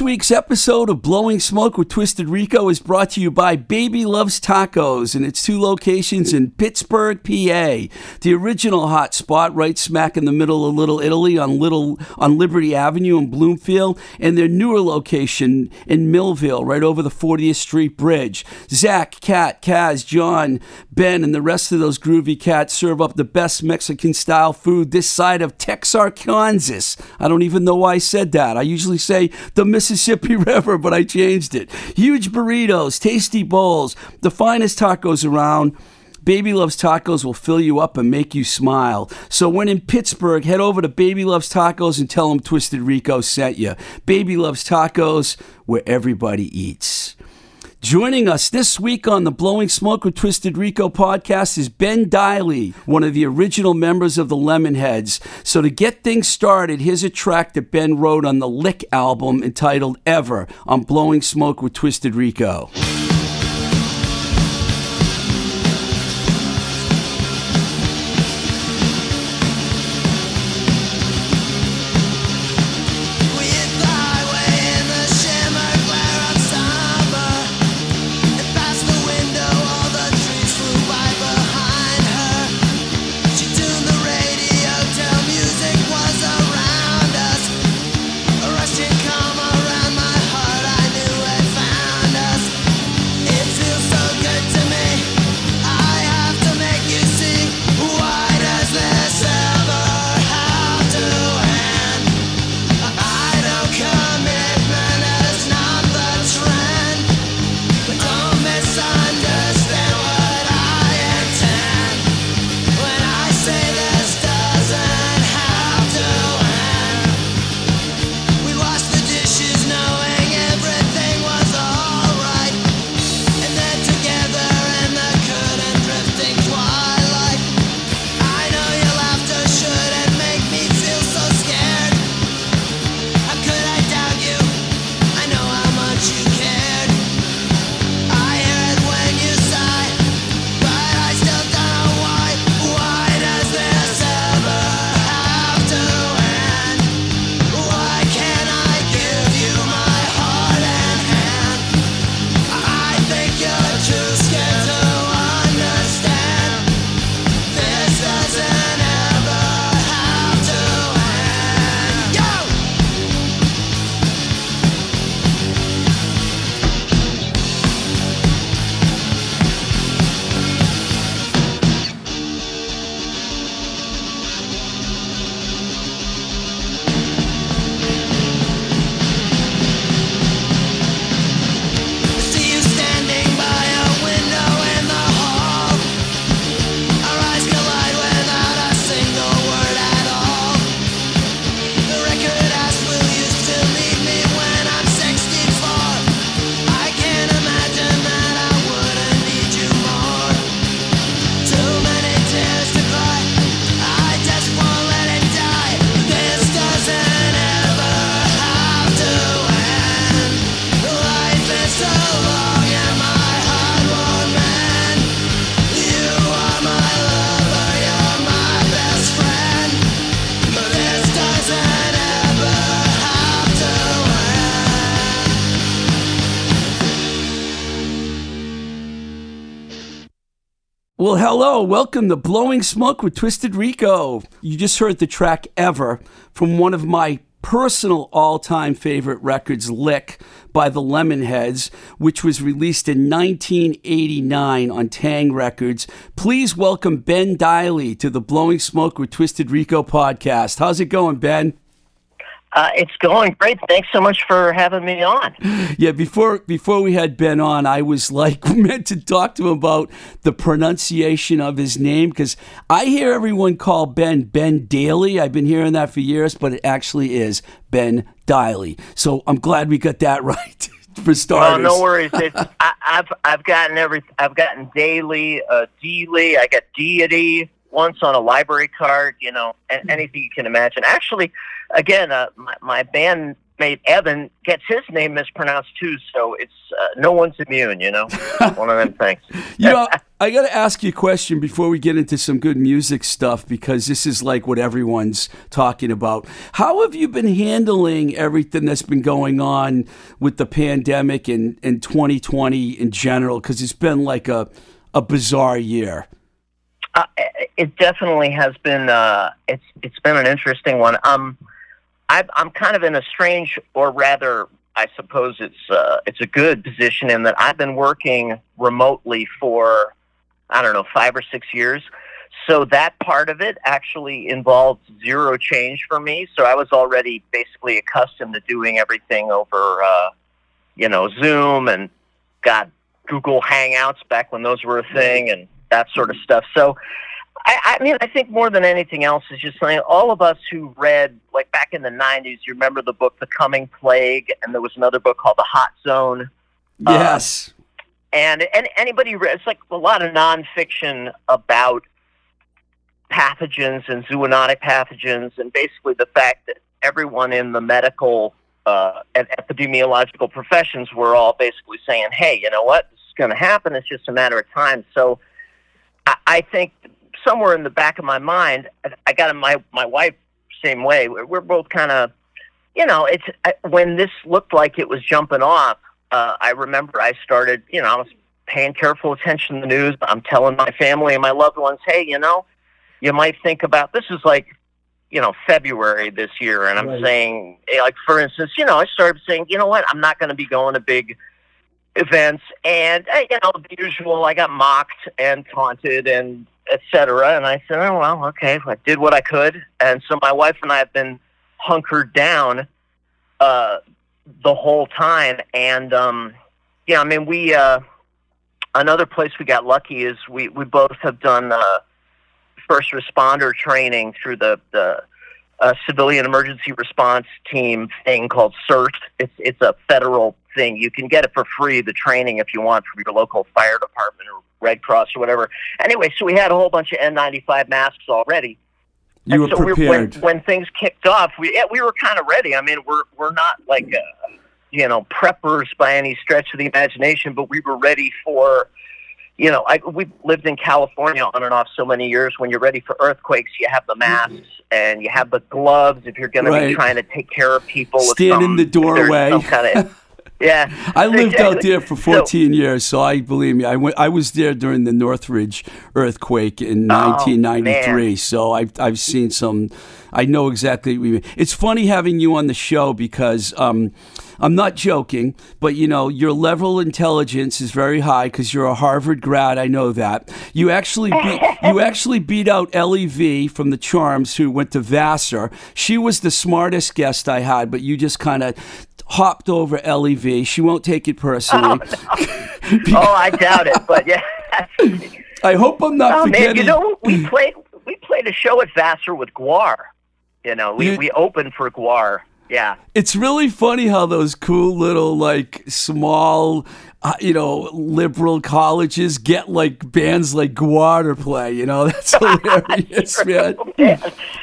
This week's episode of Blowing Smoke with Twisted Rico is brought to you by Baby Loves Tacos and its two locations in Pittsburgh, PA. The original hot spot right smack in the middle of Little Italy on Little on Liberty Avenue in Bloomfield, and their newer location in Millvale, right over the 40th Street Bridge. Zach, Kat, Kaz, John, Ben, and the rest of those groovy cats serve up the best Mexican style food this side of Texarkana. I don't even know why I said that. I usually say the Mississippi River, but I changed it. Huge burritos, tasty bowls, the finest tacos around. Baby Loves Tacos will fill you up and make you smile. So when in Pittsburgh, head over to Baby Loves Tacos and tell them Twisted Rico sent you. Baby Loves Tacos, where everybody eats. Joining us this week on the Blowing Smoke with Twisted Rico podcast is Ben Deily, one of the original members of the Lemonheads. So, to get things started, here's a track that Ben wrote on the Lick album entitled Ever on Blowing Smoke with Twisted Rico. Welcome to Blowing Smoke with Twisted Rico. You just heard the track Ever from one of my personal all time favorite records, Lick, by the Lemonheads, which was released in 1989 on Taang! Records. Please welcome Ben Deily to the Blowing Smoke with Twisted Rico podcast. How's it going, Ben? Uh, it's going great. Thanks so much for having me on. Yeah, before before we had Ben on, I was like meant to talk to him about the pronunciation of his name because I hear everyone call Ben Ben Daly. I've been hearing that for years, but it actually is Ben Deily. So I'm glad we got that right. for starters. Oh, no worries. I, have I've gotten every I've gotten daily, uh, Deely. I got deity once on a library card. You know, anything you can imagine. Actually, again, uh, my, my band roommate Evan gets his name mispronounced too, so it's uh, no one's immune. You know, one of them things. you know, I got to ask you a question before we get into some good music stuff because this is like what everyone's talking about. How have you been handling everything that's been going on with the pandemic and, and 2020 in general? Because it's been like a a bizarre year. Uh, it definitely has been. Uh, it's it's been an interesting one. Um, i am kind of in a strange, or rather, I suppose it's uh, it's a good position in that I've been working remotely for I don't know five or six years. So that part of it actually involved zero change for me. So I was already basically accustomed to doing everything over, uh, you know, Zoom and got Google Hangouts back when those were a thing and that sort of stuff. So I, I mean, I think more than anything else is just saying all of us who read, like back in the 90s, you remember the book The Coming Plague, and there was another book called The Hot Zone. Yes. Uh, and, and anybody read, it's like a lot of nonfiction about pathogens and zoonotic pathogens, and basically the fact that everyone in the medical uh, and epidemiological professions were all basically saying, hey, you know what? This is going to happen. It's just a matter of time. So I, I think somewhere in the back of my mind, I got my my wife same way. We're both kind of, you know, it's I, when this looked like it was jumping off. Uh, I remember I started, you know, I was paying careful attention to the news. But I'm telling my family and my loved ones, hey, you know, you might think about this is like, you know, February this year, and I'm right. saying, like, for instance, you know, I started saying, you know what, I'm not going to be going to big events, and you know, the usual. I got mocked and taunted and etc. And I said, oh, well, okay, I did what I could. And so my wife and I have been hunkered down uh, the whole time. And, um, yeah, I mean, we, uh, another place we got lucky is we, we both have done uh, first responder training through the, the uh, civilian emergency response team thing called CERT. It's, it's a federal thing. You can get it for free, the training, if you want, from your local fire department or Red Cross or whatever. Anyway, so we had a whole bunch of N95 masks already. You and were so prepared. We, when, when, things kicked off, we yeah, we were kind of ready. I mean, we're we're not like uh, you know preppers by any stretch of the imagination, but we were ready for. You know, I, we've lived in California on and off so many years. When you're ready for earthquakes, you have the masks and you have the gloves if you're going right. to be trying to take care of people. Stand in the doorway. Kind of, Yeah, I lived exactly. out there for 14 so, years, so I believe me. I went. I was there during the Northridge earthquake in 1993. So I've I've seen some. I know exactly. What you mean. It's funny having you on the show because. Um, I'm not joking, but you know your level of intelligence is very high because you're a Harvard grad. I know that. You actually beat you actually beat out Ellie V from the Charms, who went to Vassar. She was the smartest guest I had, but you just kind of hopped over LEV. She won't take it personally. Oh, no. oh I doubt it, but yeah. I hope I'm not oh, forgetting. Man, you know, we played we played a show at Vassar with GWAR. You know, we, you, we opened for GWAR. Yeah. It's really funny how those cool little like small uh, you know, liberal colleges get like bands like GWAR play. You know, that's hilarious, man.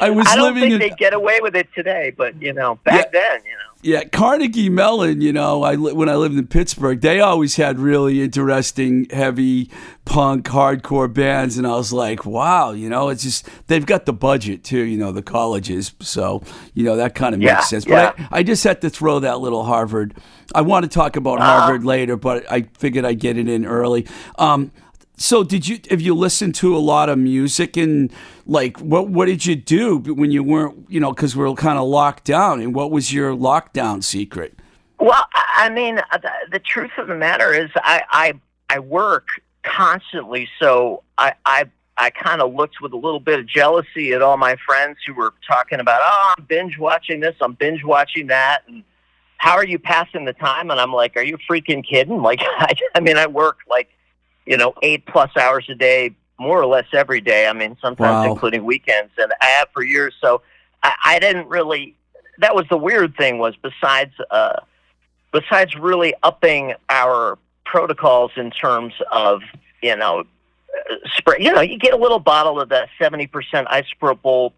I was I don't living think in, they get away with it today, but you know, back yeah, then, you know. Yeah, Carnegie Mellon. You know, I when I lived in Pittsburgh, they always had really interesting, heavy punk, hardcore bands, and I was like, wow, you know, it's just they've got the budget too. You know, the colleges, so you know that kind of makes yeah, sense. But yeah. I, I just had to throw that little Harvard I want to talk about uh-huh. Harvard later, but I figured I'd get it in early. Um, so did you have you listened to a lot of music and like what what did you do when you weren't you know because we are kind of locked down and what was your lockdown secret? Well, I mean, uh, the, the truth of the matter is, I I, I work constantly, so I I I kind of looked with a little bit of jealousy at all my friends who were talking about, oh, I'm binge watching this, I'm binge watching that, and how are you passing the time? And I'm like, are you freaking kidding? Like, I, I mean, I work like, you know, eight plus hours a day, more or less every day. I mean, sometimes wow. including weekends, and I have for years. So I, I didn't really. That was the weird thing was besides uh, besides really upping our protocols in terms of you know uh, spray. You know, you get a little bottle of that seventy percent isopropyl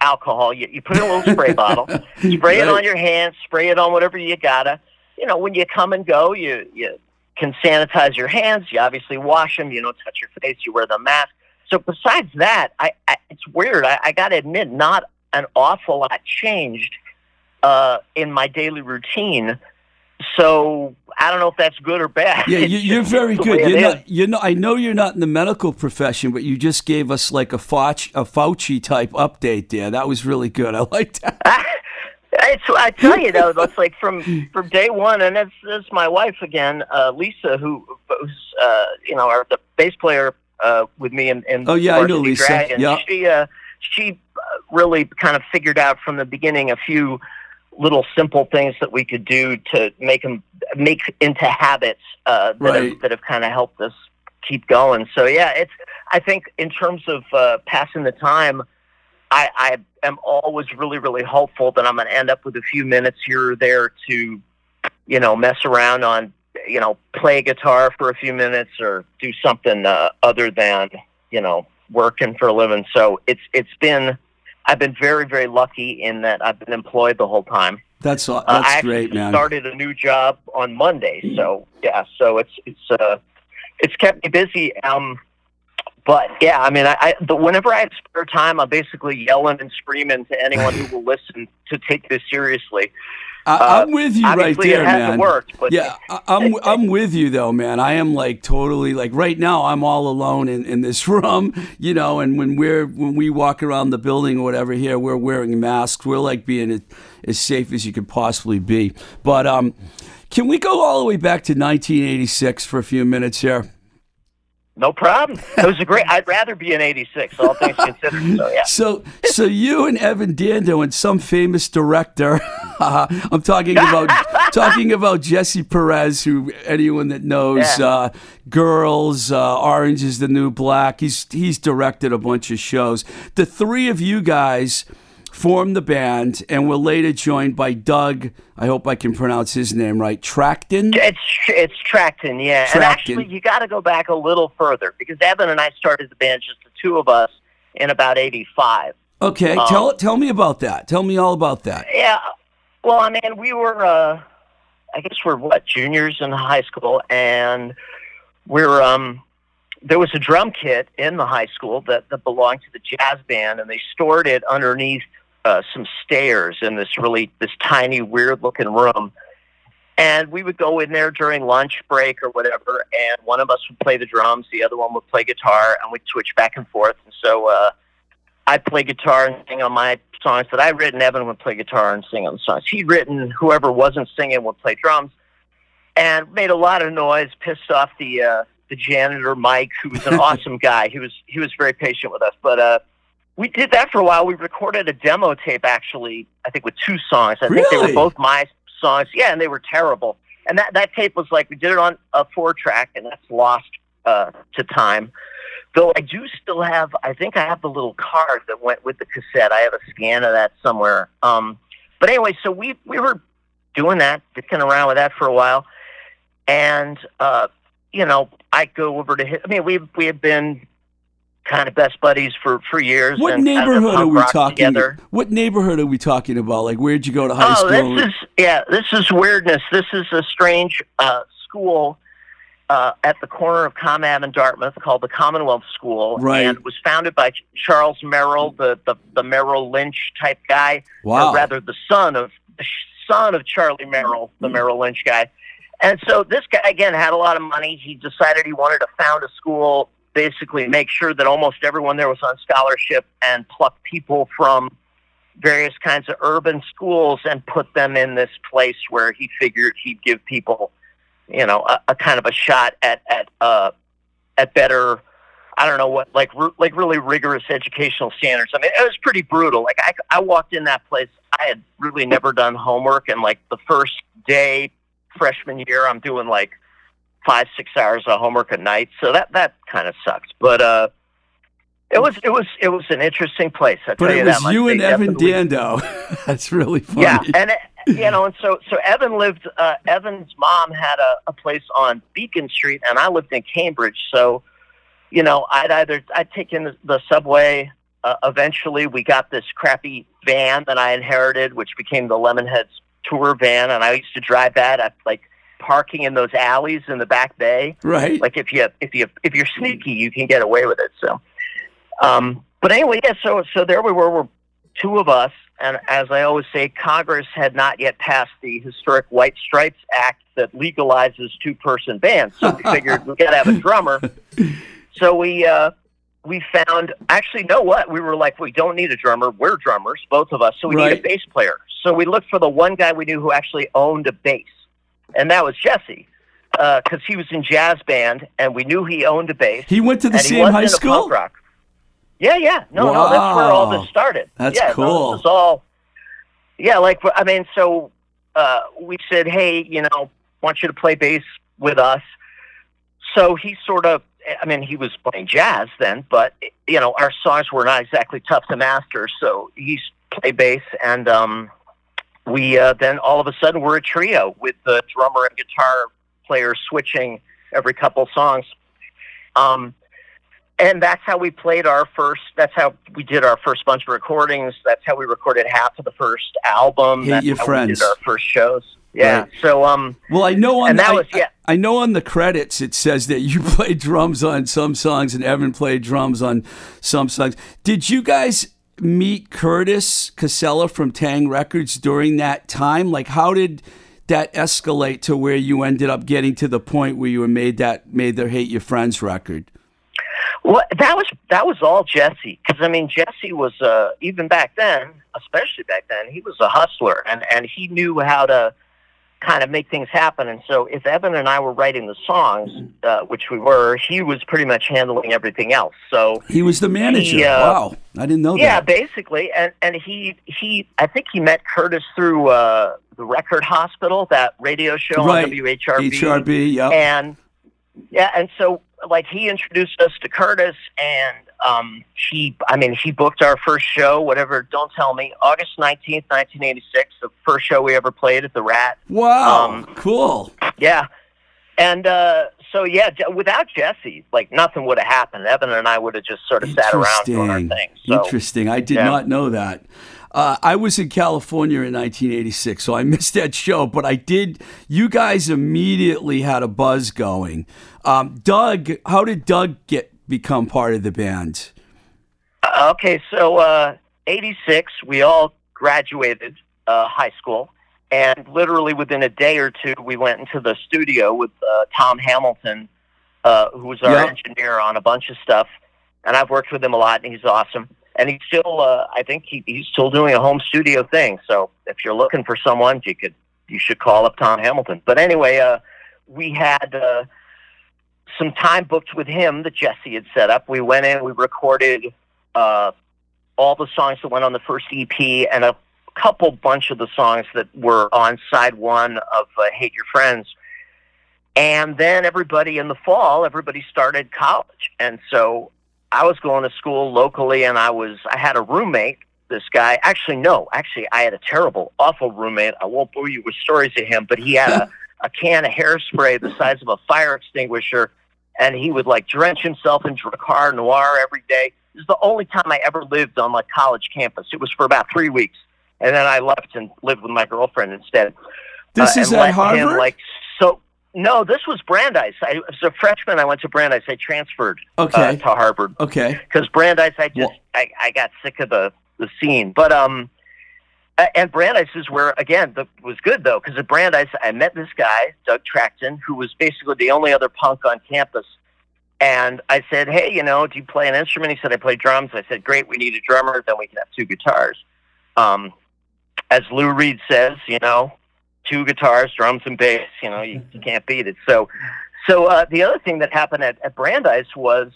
alcohol. You, you put in a little spray bottle, spray it on your hands, spray it on whatever you gotta. You know, when you come and go, you you can sanitize your hands. You obviously wash them. You don't touch your face. You wear the mask. So besides that, I, I it's weird. I, I got to admit, not an awful lot changed uh, in my daily routine. So I don't know if that's good or bad. Yeah, you, you're very good. You're not. You're not. I know you're not in the medical profession, but you just gave us like a Fauci, a Fauci type update there. That was really good. I like that. It's, I tell you though, that's like from from day one, and that's that's my wife again, uh, Lisa, who who's uh, you know our the bass player uh, with me and, in Oh, yeah, I know Lisa. Dragon. Yeah. She uh, she uh, really kind of figured out from the beginning a few little simple things that we could do to make them make into habits uh, that Right. have, that have kind of helped us keep going. So yeah, it's I think in terms of uh, passing the time. I, I am always really, really hopeful that I'm going to end up with a few minutes here or there to, you know, mess around on, you know, play guitar for a few minutes or do something uh, other than, you know, working for a living. So it's it's been, I've been very, very lucky in that I've been employed the whole time. That's Uh, I that's actually great, man. started a new job on Monday, so yeah, so it's it's uh it's kept me busy. Um, but yeah, I mean, I, I whenever I have spare time, I'm basically yelling and screaming to anyone who will listen to take this seriously. I, I'm with you right there, it hasn't man. worked, but Yeah, I- I'm I'm with you though, man. I am like totally like right now. I'm all alone in, in this room, you know. And when we're when we walk around the building or whatever here, we're wearing masks. We're like being as, as safe as you could possibly be. But um, can we go all the way back to 1986 for a few minutes here? No problem. It was a great. I'd rather be an '86, all things considered. So yeah. So, so you and Evan Dando and some famous director. I'm talking about talking about Jesse Peretz, who anyone that knows, Yeah. uh, Girls, uh, Orange is the New Black. He's he's directed a bunch of shows. The three of you guys formed the band and were later joined by Doug. I hope I can pronounce his name right. Trachten. It's it's Trachten, yeah. And Trachten. actually, you got to go back a little further because Evan and I started the band, just the two of us, in about '85. Okay, Um, tell tell me about that. Tell me all about that. Yeah. Well, I mean, we were, uh, I guess we're what juniors in high school, and we're um, there was a drum kit in the high school that that belonged to the jazz band, and they stored it underneath uh, some stairs in this really this tiny, weird looking room. And we would go in there during lunch break or whatever, and one of us would play the drums, the other one would play guitar, and we'd switch back and forth. And so uh, I'd play guitar and sing on my songs that I'd written. Evan would play guitar and sing on the songs he'd written. Whoever wasn't singing would play drums, and made a lot of noise, pissed off the uh, the janitor Mike, who was an awesome guy. He was he was very patient with us, but uh, we did that for a while. We recorded a demo tape, actually. I think with two songs. I think they were both my songs. Yeah, and they were terrible. And that that tape was like we did it on a four track, and that's lost uh, to time. Though I do still have, I think I have the little card that went with the cassette. I have a scan of that somewhere. Um, but anyway, so we we were doing that, dicking around with that for a while, and uh, you know, I go over to his. I mean, we we had been kind of best buddies for for years. What and kind of neighborhood are we talking? Together. What neighborhood are we talking about? Like, where'd you go to high oh, school? this is yeah, this is weirdness. This is a strange uh, school uh, at the corner of Com Ave and Dartmouth called the Commonwealth School, Right. and it was founded by Charles Merrill, the the, the Merrill Lynch type guy, wow. or rather the son of the son of Charlie Merrill, the Merrill Lynch guy. And so this guy again had a lot of money. He decided he wanted to found a school, basically make sure that almost everyone there was on scholarship and pluck people from various kinds of urban schools and put them in this place where he figured he'd give people, you know, a, a kind of a shot at at uh, at better. I don't know what like like really rigorous educational standards. I mean, it was pretty brutal. Like I, I walked in that place, I had really never done homework, and like the first day freshman year, I'm doing like five six hours of homework a night. So that that kind of sucked. But uh, it was it was it was an interesting place. I but tell it you was you They and Evan Dando. That's really funny. yeah, and uh, you know, and so so Evan lived. Uh, Evan's mom had a, a place on Beacon Street, and I lived in Cambridge. So, you know, I'd either I'd take in the, the subway uh, eventually we got this crappy van that I inherited, which became the Lemonheads tour van, and I used to drive that at like parking in those alleys in the back bay. Right. Like if you if you if you're sneaky, you can get away with it. So, um, but anyway, yeah. So so there we were. We're two of us, and as I always say, Congress had not yet passed the historic White Stripes Act that legalizes two-person bands. So we figured we got to have a drummer. So we uh, we found actually, know what? We were like, we don't need a drummer. We're drummers, both of us. So we need a bass player. So we looked for the one guy we knew who actually owned a bass, and that was Jesse. Because he was in jazz band, and we knew he owned a bass. He went to the same high school. Rock. Yeah, yeah. No, no, that's where all this started. That's yeah, cool. This all. Yeah, like I mean, so uh, we said, hey, you know, want you to play bass with us. So he sort of, I mean, he was playing jazz then, but you know, our songs were not exactly tough to master. So he played bass, and um, we uh, then all of a sudden we're a trio with the drummer and guitar player switching every couple songs. Um, and that's how we played our first. That's how we did our first bunch of recordings. That's how we recorded half of the first album. Hate that's Your how Friends. we did our first shows. Yeah. Right. So um, Well, I know on And the, that I- was- yeah. I, I know on the credits it says that you played drums on some songs and Evan played drums on some songs. Did you guys meet Curtis Casella from Taang! Records during that time? Like, how did that escalate to where you ended up getting to the point where you were made that made their Hate Your Friends record? Well, that was that was all Jesse. Because I mean, Jesse was uh, even back then, especially back then, he was a hustler, and and he knew how to kind of make things happen. And so, if Evan and I were writing the songs, uh, which we were, he was pretty much handling everything else. So He was the manager. He, uh, wow, I didn't know yeah, that. Yeah, basically, and and he he I think he met Curtis through uh, the Record Hospital, that radio show Right. on WHRB. HRB, yeah. and yeah, and so like he introduced us to Curtis, and um, he, I mean, he booked our first show, whatever. Don't tell me, August nineteenth, nineteen eighty six, the first show we ever played at the Rat. Wow, um, cool. Yeah, and uh, so yeah, without Jesse, like nothing would have happened. Evan and I would have just sort of sat around doing our Interesting. thing. So Interesting. I did yeah. not know that. Uh, I was in California in 1986, so I missed that show. But I did. You guys immediately had a buzz going. Um, Doug, how did Doug get become part of the band? Uh, okay, so uh, 86, we all graduated uh, high school, and literally within a day or two, we went into the studio with uh, Tom Hamilton, uh, who was our Yeah. engineer on a bunch of stuff. And I've worked with him a lot, and he's awesome. And he's still, uh, I think he, he's still doing a home studio thing. So if you're looking for someone, you could, you should call up Tom Hamilton. But anyway, uh, we had uh, some time booked with him that Jesse had set up. We went in, we recorded uh, all the songs that went on the first EP and a couple bunch of the songs that were on side one of uh, Hate Your Friends. And then everybody in the fall, everybody started college. And so I was going to school locally and I was, I had a roommate, this guy. Actually, no, actually, I had a terrible, awful roommate. I won't bore you with stories of him, but he had a, a can of hairspray the size of a fire extinguisher and he would like drench himself in Drakkar Noir every day. This is the only time I ever lived on like college campus. It was for about three weeks, and then I left and lived with my girlfriend instead. This Uh, is and at let Harvard. Him, like so. No, this was Brandeis. I was a freshman. I went to Brandeis. I transferred uh, to Harvard okay. because Brandeis. I just Well- I, I got sick of the the scene. But um, and Brandeis is where again the, was good though because at Brandeis I met this guy Doug Trachten who was basically the only other punk on campus. And I said, hey, you know, do you play an instrument? He said, I play drums. I said, great, we need a drummer. Then we can have two guitars. Um, as Lou Reed says, you know, two guitars, drums and bass. You know, you, you can't beat it. So, so uh, the other thing that happened at, at Brandeis was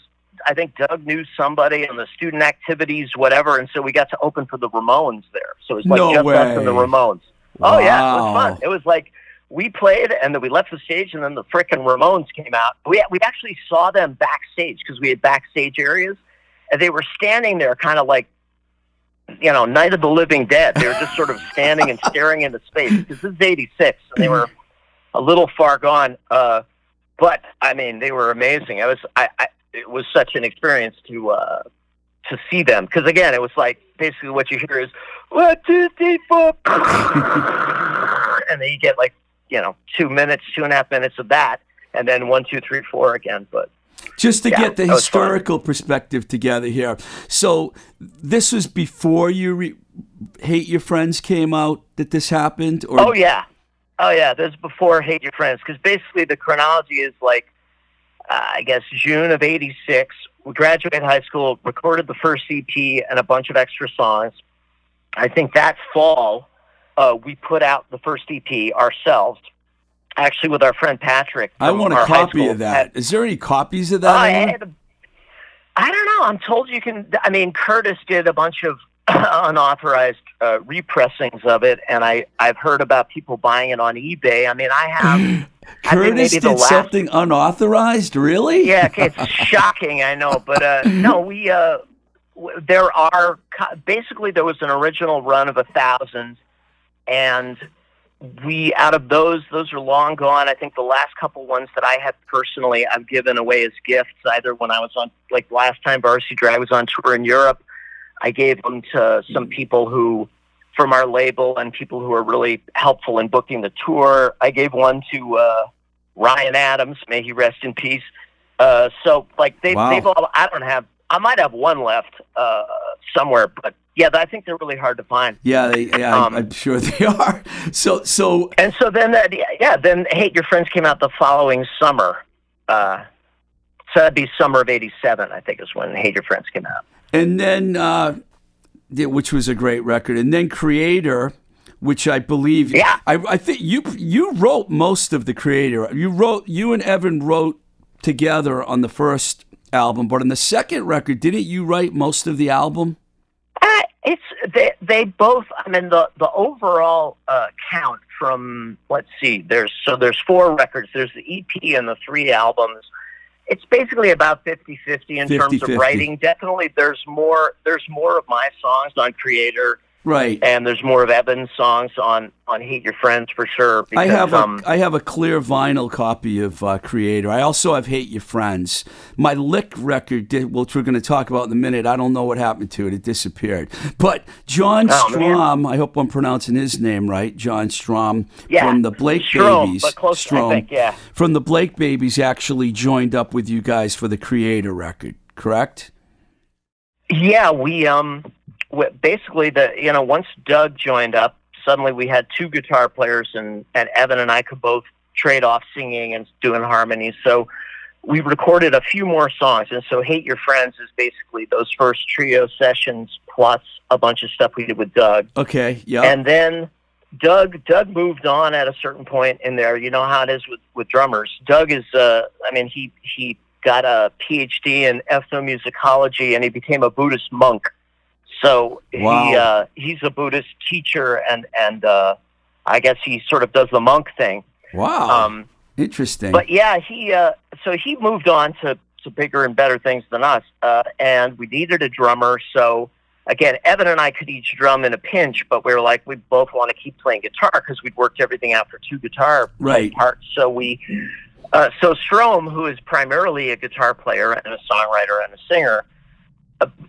I think Doug knew somebody on the student activities, whatever, and so we got to open for the Ramones there. So it was like No just us and the way. Ramones. Oh yeah, it was fun. It was like we played and then we left the stage and then the frickin' Ramones came out. We we actually saw them backstage because we had backstage areas and they were standing there kind of like you know, Night of the Living Dead. They were just sort of standing and staring into space because this is 86 and they were a little far gone. Uh, but I mean, they were amazing. I was, I, I, it was such an experience to, uh, to see them because again, it was like basically what you hear is one, two, three, four, and then you get like you know two minutes, two and a half minutes of that, and then one, two, three, four again. But just to Yeah, get the that was fun. historical perspective together here. So this was before you re- hate your friends came out that this happened, or Oh yeah, oh yeah. This is before Hate Your Friends because basically the chronology is like, uh, I guess June of '86. We graduated high school, recorded the first EP and a bunch of extra songs. I think that fall uh, we put out the first EP ourselves, actually with our friend Patrick. I want a copy of that. Is there any copies of that? Uh, and- I don't know. I'm told you can. I mean, Curtis did a bunch of unauthorized uh, repressings of it, and I I've heard about people buying it on eBay. I mean, I have. I Curtis the did last- something unauthorized, really? yeah, okay, it's shocking. I know, but uh, no, we uh, w- there are basically there was an original run of a thousand, and we out of those those are long gone. I think the last couple ones that I had personally, I've given away as gifts. Either when I was on like last time Varsity Drag was on tour in Europe, I gave them to some people who from our label and people who are really helpful in booking the tour. I gave one to uh, Ryan Adams, may he rest in peace. Uh, so like they Wow. they've all I don't have I might have one left uh, somewhere, but yeah, I think they're really hard to find. Yeah, they, yeah Um, I'm sure they are. So, so And so then that yeah, then Hate Your Friends came out the following summer. Uh, so that'd be summer of '87, I think, is when Hate Your Friends came out. And then, uh, which was a great record, and then Creator, which I believe, Yeah. I, I think you you wrote most of the Creator. You wrote, you and Evan wrote together on the first album, but on the second record, didn't you write most of the album? Uh, it's they they both. I mean the the overall uh, count from let's see. There's so there's four records. There's the EP and the three albums. It's basically about 50-50 in terms 50-50. of writing. Definitely, there's more. There's more of my songs on Creator, Right. and there's more of Evan's songs on on Hate Your Friends for sure. I have a um, I have a clear vinyl copy of uh, Creator. I also have Hate Your Friends. My Lick record, did, which we're going to talk about in a minute. I don't know what happened to it. It disappeared. But John Oh, man. Strohm, I hope I'm pronouncing his name right. John Strohm Yeah, from the Blake Strohm, Babies. but close, I Strohm think, yeah. from the Blake Babies actually joined up with you guys for the Creator record. Correct? Yeah, we um basically the you know once Doug joined up, suddenly we had two guitar players and and Evan and I could both trade off singing and doing harmonies. So we recorded a few more songs, and so "Hate Your Friends" is basically those first trio sessions plus a bunch of stuff we did with Doug, Okay. Yeah. and then. Doug Doug moved on at a certain point in there. You know how it is with, with drummers. Doug is uh I mean he he got a PhD in ethnomusicology and he became a Buddhist monk. So Wow. he uh he's a Buddhist teacher and and uh I guess he sort of does the monk thing. wow. Um Interesting. but yeah, he uh so he moved on to to bigger and better things than us. Uh and we needed a drummer, so again, Evan and I could each drum in a pinch, but we were like, we both want to keep playing guitar because we'd worked everything out for two guitar Right. parts. So we, uh, so Strohm, who is primarily a guitar player and a songwriter and a singer,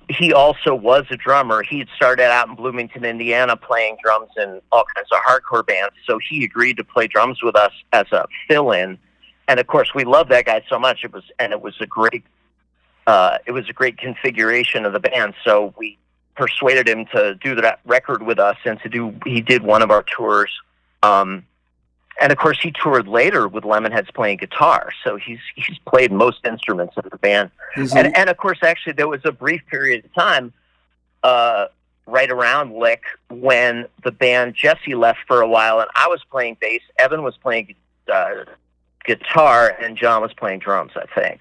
he also was a drummer. He had started out in Bloomington, Indiana, playing drums in all kinds of hardcore bands. So he agreed to play drums with us as a fill-in. And of course, we loved that guy so much. It was, and it was a great, uh, it was a great configuration of the band. So we persuaded him to do that record with us and to do he did one of our tours um and of course he toured later with lemonheads playing guitar so he's he's played most instruments of the band a- and and of course actually there was a brief period of time uh right around lick when the band jesse left for a while and i was playing bass evan was playing uh guitar and john was playing drums i think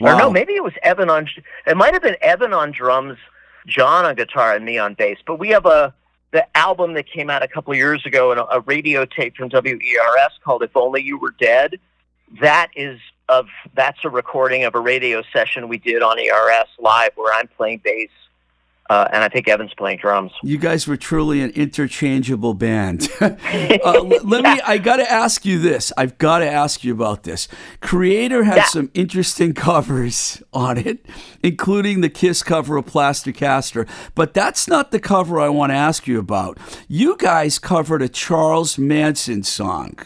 or no, maybe it was Evan on. It might have been Evan on drums, John on guitar, and me on bass. But we have a the album that came out a couple of years ago, and a, radio tape from WERS called "If Only You Were Dead." That is of that's a recording of a radio session we did on ERS live, where I'm playing bass, Uh, and I think Evan's playing drums. You guys were truly an interchangeable band. uh, let me. I got to ask you this. I've got to ask you about this. Creator has Yeah. some interesting covers on it, including the Kiss cover of Plaster Caster. But that's not the cover I want to ask you about. You guys covered a Charles Manson song.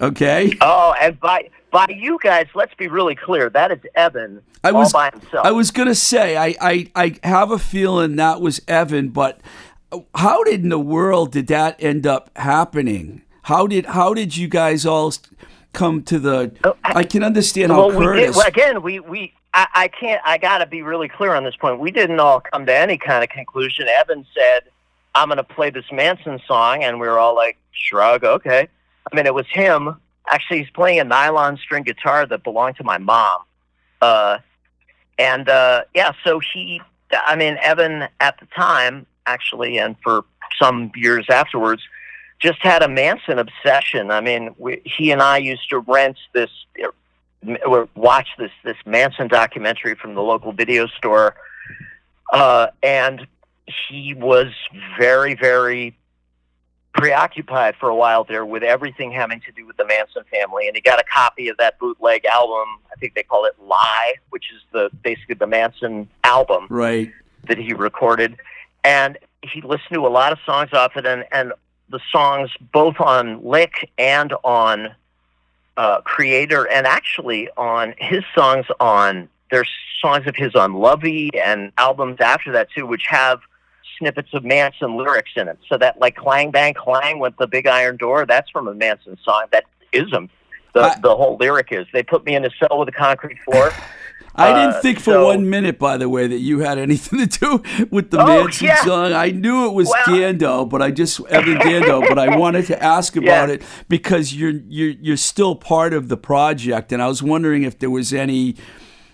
Okay. Oh, and by by you guys, let's be really clear. That is Evan I was all by himself. I was gonna say I, I I have a feeling that was Evan, but how did in the world did that end up happening? How did how did you guys all come to the? Oh, I- I can understand how well, we did. Well, again, we we I, I can't. I got to be really clear on this point. We didn't all come to any kind of conclusion. Evan said, "I'm going to play this Manson song," and we were all like, "Shrug, okay." I mean, it was him. Actually, he's playing a nylon string guitar that belonged to my mom. Uh, and uh, yeah, so he. I mean, Evan at the time, actually, and for some years afterwards, just had a Manson obsession. I mean, we, he and I used to rent this or watch this this Manson documentary from the local video store, uh, and he was very very preoccupied for a while there with everything having to do with the Manson family, and he got a copy of that bootleg album. I think they call it Lie, which is the basically the Manson album right. that he recorded, and he listened to a lot of songs off it, and and the songs both on Lick and on uh, Creator, and actually on his songs on there's songs of his on Lovey and albums after that too, which have snippets of Manson lyrics in it. So that like Clang Bang Clang with the Big Iron Door, that's from a Manson song. That is him. The, I- the whole lyric is they put me in a cell with a concrete floor. I Uh, didn't think for so- one minute, by the way, that you had anything to do with the Oh, Manson yeah. song. I knew it was Well- Dando, but I just Evan Dando, but I wanted to ask about Yeah. it because you're you're you're still part of the project, and I was wondering if there was any.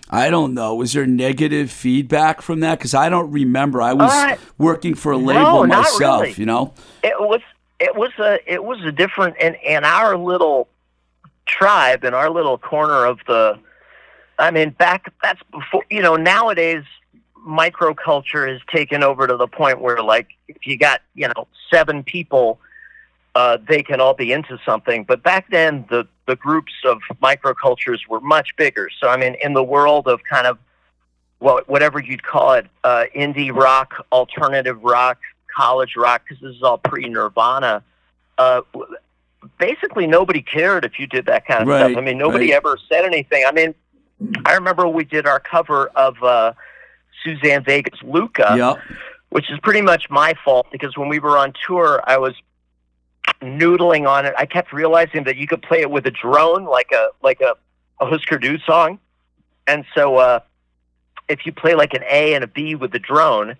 I don't know. Was there negative feedback from that? Because I don't remember. I was Uh, working for a label not myself. really. You know. it was it was a it was a different in in our little tribe in our little corner of the i mean back that's before you know nowadays microculture has taken over to the point where like if you got you know seven people uh, they can all be into something but back then the the groups of microcultures were much bigger so i mean in the world of kind of well, whatever you'd call it, uh, indie rock, alternative rock, college rock, because this is all pre-Nirvana. Uh, basically, nobody cared if you did that kind of Right, stuff. I mean, nobody right. ever said anything. I mean, I remember we did our cover of uh, Suzanne Vega's "Luka," yep. which is pretty much my fault because when we were on tour, I was noodling on it. I kept realizing that you could play it with a drone, like a like a, a Husker Du song, and so uh, if you play like an A and a B with the drone,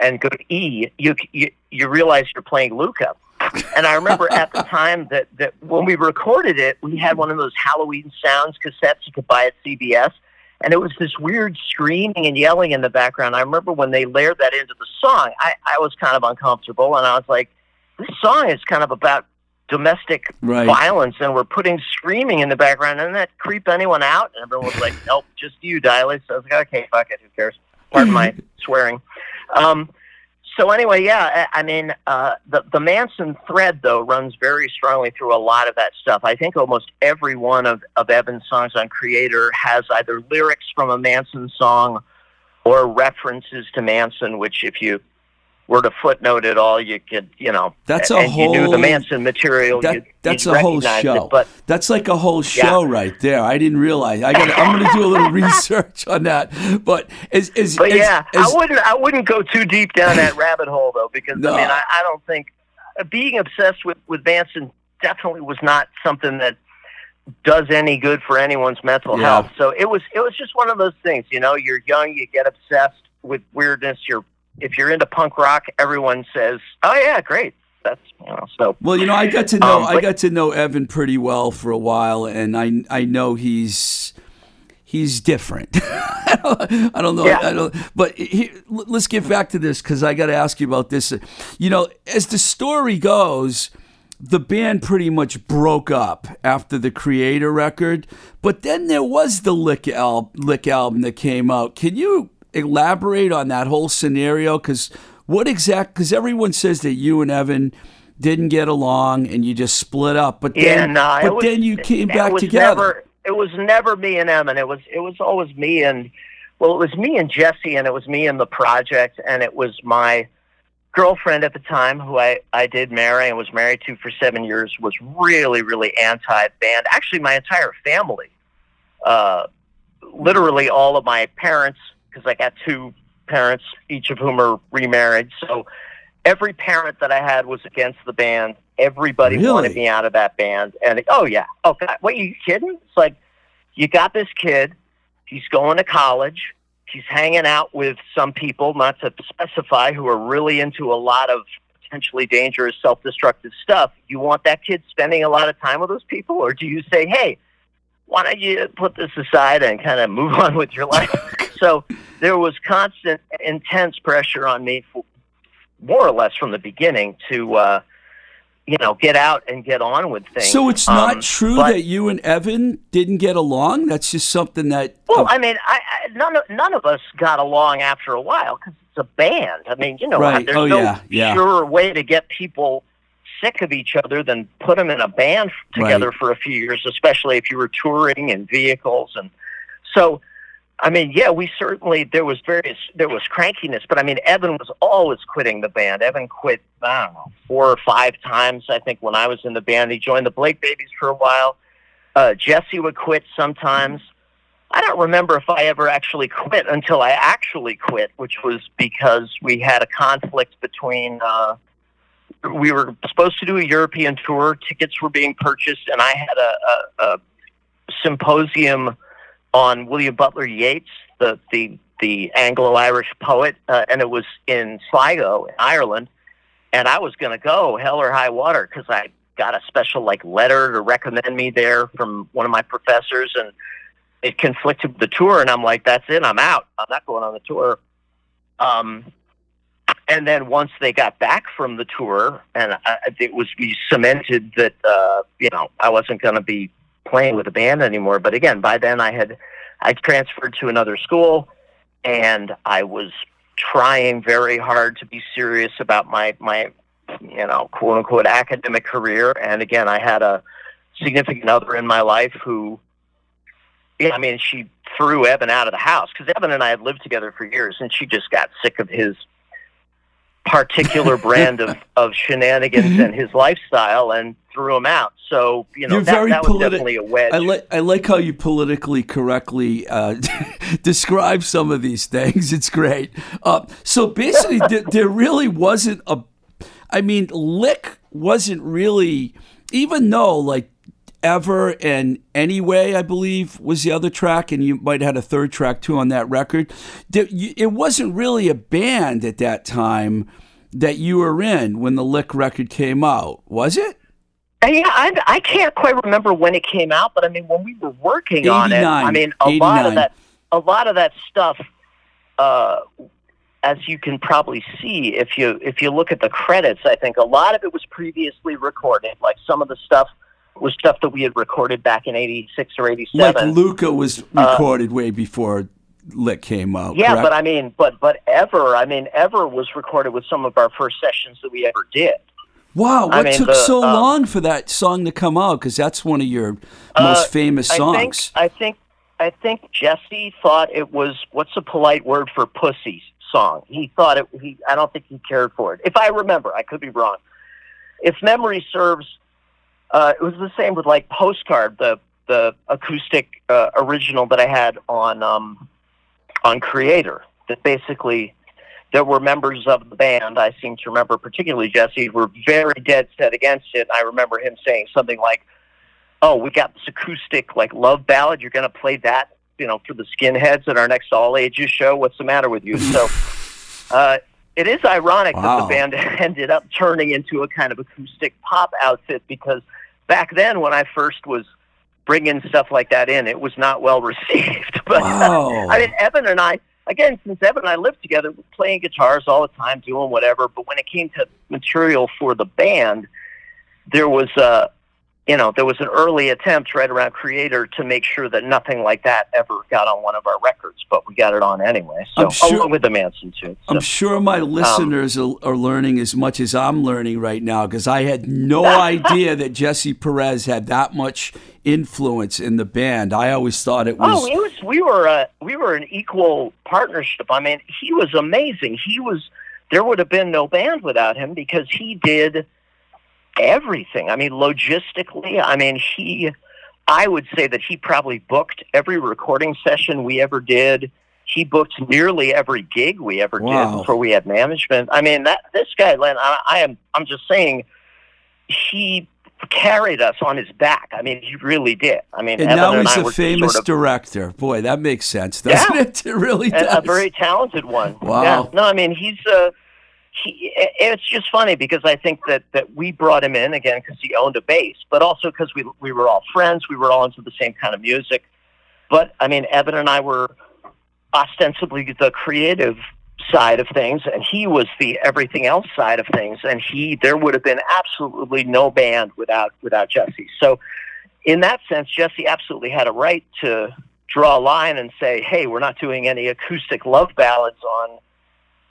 and go to E, you you, you realize you're playing Luka. And I remember at the time that, that when we recorded it, we had one of those Halloween sounds cassettes you could buy at CBS. And it was this weird screaming and yelling in the background. I remember when they layered that into the song, I, I was kind of uncomfortable. And I was like, this song is kind of about domestic Right. violence, and we're putting screaming in the background. Doesn't that creep anyone out? And everyone was like, nope, just you, Deily. So I was like, okay, fuck it, who cares? Pardon my swearing. Um, so anyway, yeah, I, I mean, uh, the the Manson thread though runs very strongly through a lot of that stuff. I think almost every one of of Evan's songs on Creator has either lyrics from a Manson song or references to Manson. Which, if you were to footnote it all, you could, you know, That's a and you knew the Manson material. That, you'd, that's a whole show. It, but that's like a whole show right there. I didn't realize. I got. I'm going to do a little research on that. But as as, But as- yeah, as- I wouldn't. I wouldn't go too deep down that rabbit hole though, because No. I mean, I, I don't think uh, being obsessed with with Manson definitely was not something that does any good for anyone's mental Yeah. health. So it was. It was just one of those things. You know, you're young, you get obsessed with weirdness. You're if you're into punk rock, everyone says, "Oh yeah, great." That's you know. So Well, you know, I got to know Um, I got to know Evan pretty well for a while, and I I know he's he's different. I don't- I don't know. Yeah. I don't. But he, let's get back to this because I got to ask you about this. You know, as the story goes. The band pretty much broke up after the Creator record, but then there was the Lick, al- Lick album that came out. Can you elaborate on that whole scenario? Because what exact? Because everyone says that you and Evan didn't get along and you just split up. But then, yeah, no, but was, then you came back together. Never, it was never me and Evan. It was it was always me and well, it was me and Jesse, and it was me and the project, and it was my girlfriend at the time, who I, I did marry and was married to for seven years, was really, really anti band. Actually, my entire family, uh, literally all of my parents, because I got two parents, each of whom are remarried. So every parent that I had was against the band. Everybody Really? wanted me out of that band. And oh yeah, oh God, what are you kidding? It's like you got this kid. He's going to college. He's hanging out with some people, not to specify, who are really into a lot of potentially dangerous, self-destructive stuff. You want that kid spending a lot of time with those people, or do you say, "Hey, why don't you put this aside and kind of move on with your life?" So there was constant, intense pressure on me, for, more or less from the beginning, to uh, you know get out and get on with things. So it's not Um, true but- that you and Evan didn't get along. That's just something that. Well, I mean, I, I none of none of us got along after a while because it's a band. I mean, you know, Right. there's Oh, no yeah, yeah. surer way to get people sick of each other than put them in a band together for a few years, especially if you were touring in vehicles and so. I mean, yeah, we certainly there was various there was crankiness, but I mean, Evan was always quitting the band. Evan quit, I don't know, four or five times. I think when I was in the band, he joined the Blake Babies for a while. Uh, Jesse would quit sometimes. I don't remember if I ever actually quit until I actually quit, which was because we had a conflict between. Uh, we were supposed to do a European tour. Tickets were being purchased, and I had a, a, a symposium on William Butler Yeats, the the the Anglo-Irish poet, uh, and it was in Sligo, Ireland. And I was going to go hell or high water because I got a special like letter to recommend me there from one of my professors, and it conflicted with the tour. And I'm like, that's it, I'm out. I'm not going on the tour. Um, and then once they got back from the tour, and I, it was we cemented that uh, you know I wasn't going to be playing with a band anymore. But again, by then I had I transferred to another school, and I was trying very hard to be serious about my my you know quote unquote academic career. And again, I had a significant other in my life who, yeah, I mean, she threw Evan out of the house because Evan and I had lived together for years, and she just got sick of his particular brand of, of shenanigans and his lifestyle and threw him out. So, you know, You're that, very that was politi- definitely a wedge. I like I like how you politically correctly uh, describe some of these things. It's great. Uh, so basically, there, there really wasn't a. I mean, Lick wasn't really, even though like ever and anyway, I believe was the other track, and you might have had a third track too on that record. It wasn't really a band at that time that you were in when the Lick record came out, was it? Uh, Yeah, I, I can't quite remember when it came out, but I mean, when we were working on it, I mean, a lot of that, a lot of that stuff, uh, as you can probably see if you if you look at the credits, I think a lot of it was previously recorded. Like some of the stuff was stuff that we had recorded back in '86 or '87. Like Luka was recorded way before Lick came out. Uh, yeah, correct? but I mean, but but Ever, I mean, Ever was recorded with some of our first sessions that we ever did. Wow, what I mean, took the, so um, long for that song to come out? Because that's one of your Uh, most famous I songs. think I think I think Jesse thought it was what's a polite word for pussy song. He thought it. He I don't think he cared for it. If I remember, I could be wrong. If memory serves, uh, it was the same with like postcard, the the acoustic uh, original that I had on um, on Creator. That basically there were members of the band. I seem to remember, particularly Jesse, were very dead set against it. I remember him saying something like oh, we got this acoustic like love ballad. You're going to play that, you know, for the skinheads at our next all ages show. What's the matter with you? So, uh, it is ironic that the band ended up turning into a kind of acoustic pop outfit because back then, when I first was bringing stuff like that in, it was not well received. But Wow. I mean, Evan and I, again, since Evan and I lived together, playing guitars all the time, doing whatever. But when it came to material for the band, there was uh, you know, there was an early attempt right around Creator to make sure that nothing like that ever got on one of our records, but we got it on anyway. So, sure, along with the Manson too. So. I'm sure my Um, listeners are, are learning as much as I'm learning right now because I had no idea that Jesse Peretz had that much influence in the band. I always thought it was. Oh, it was. We were a we were an equal partnership. I mean, he was amazing. He was. There would have been no band without him because he did everything. I mean, logistically, I mean, he, I would say that he probably booked every recording session we ever did. He booked nearly every gig we ever Wow. did before we had management. I mean, that this guy, Len, I, I am, I'm just saying, he carried us on his back. I mean, he really did. I mean, and Evan now and he's I a famous sort of, director. Boy, that makes sense, doesn't Yeah. it? It really and does. a very talented one. Wow. Yeah. No, I mean he's uh he. It's just funny because I think that that we brought him in again because he owned a bass, but also because we we were all friends. We were all into the same kind of music. But I mean, Evan and I were ostensibly the creative side of things, and he was the everything else side of things. And he, there would have been absolutely no band without without Jesse. So, in that sense, Jesse absolutely had a right to draw a line and say, "Hey, we're not doing any acoustic love ballads on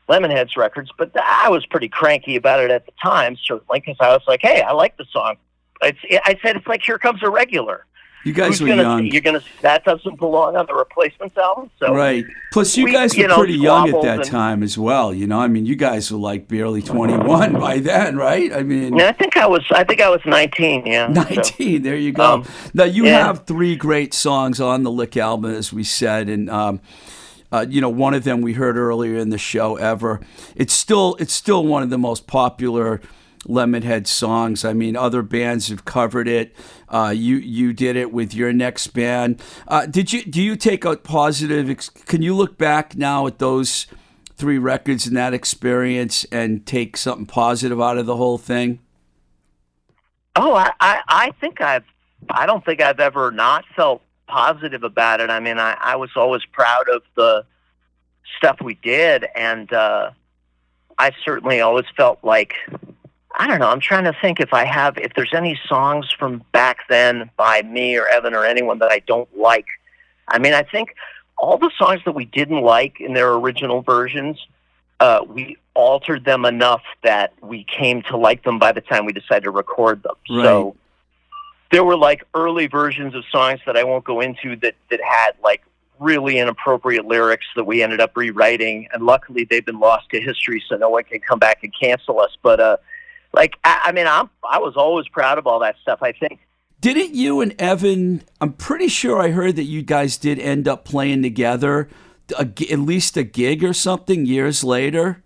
Lemonheads records." But I was pretty cranky about it at the time, certainly, because I was like, "Hey, I like the song." It's, I said, "It's like here comes a regular." you guys Who's were gonna? young. You're gonna. That doesn't belong on the replacements album. So Right. Plus, you we, guys you were know, pretty young at that and- time as well. You know, I mean, you guys were like barely 21 by then, right? I mean, Yeah, I think I was. I think I was 19. Yeah. so- 19. There you go. Um, now you yeah. have three great songs on the Lick album, as we said, and um, uh, you know one of them we heard earlier in the show. Ever, it's still it's still one of the most popular Lemonhead songs. I mean, other bands have covered it. Uh, you you did it with your next band. Uh, did you do you take a positive? Can you look back now at those? Three records and that experience, and take something positive out of the whole thing. Oh, I, I, I think I've. I don't think I've ever not felt positive about it. I mean, I, I was always proud of the stuff we did, and uh, I certainly always felt like I don't know. I'm trying to think if I have if there's any songs from back then by me or Evan or anyone that I don't like. I mean, I think all the songs that we didn't like in their original versions, uh, we altered them enough that we came to like them by the time we decided to record them. Right. So there were like early versions of songs that I won't go into that that had like really inappropriate lyrics that we ended up rewriting, and luckily they've been lost to history, so no one can come back and cancel us. But uh, like I, I mean, I'm I was always proud of all that stuff. I think. Didn't you and Evan? I'm pretty sure I heard that you guys did end up playing together, a g at least a gig or something years later.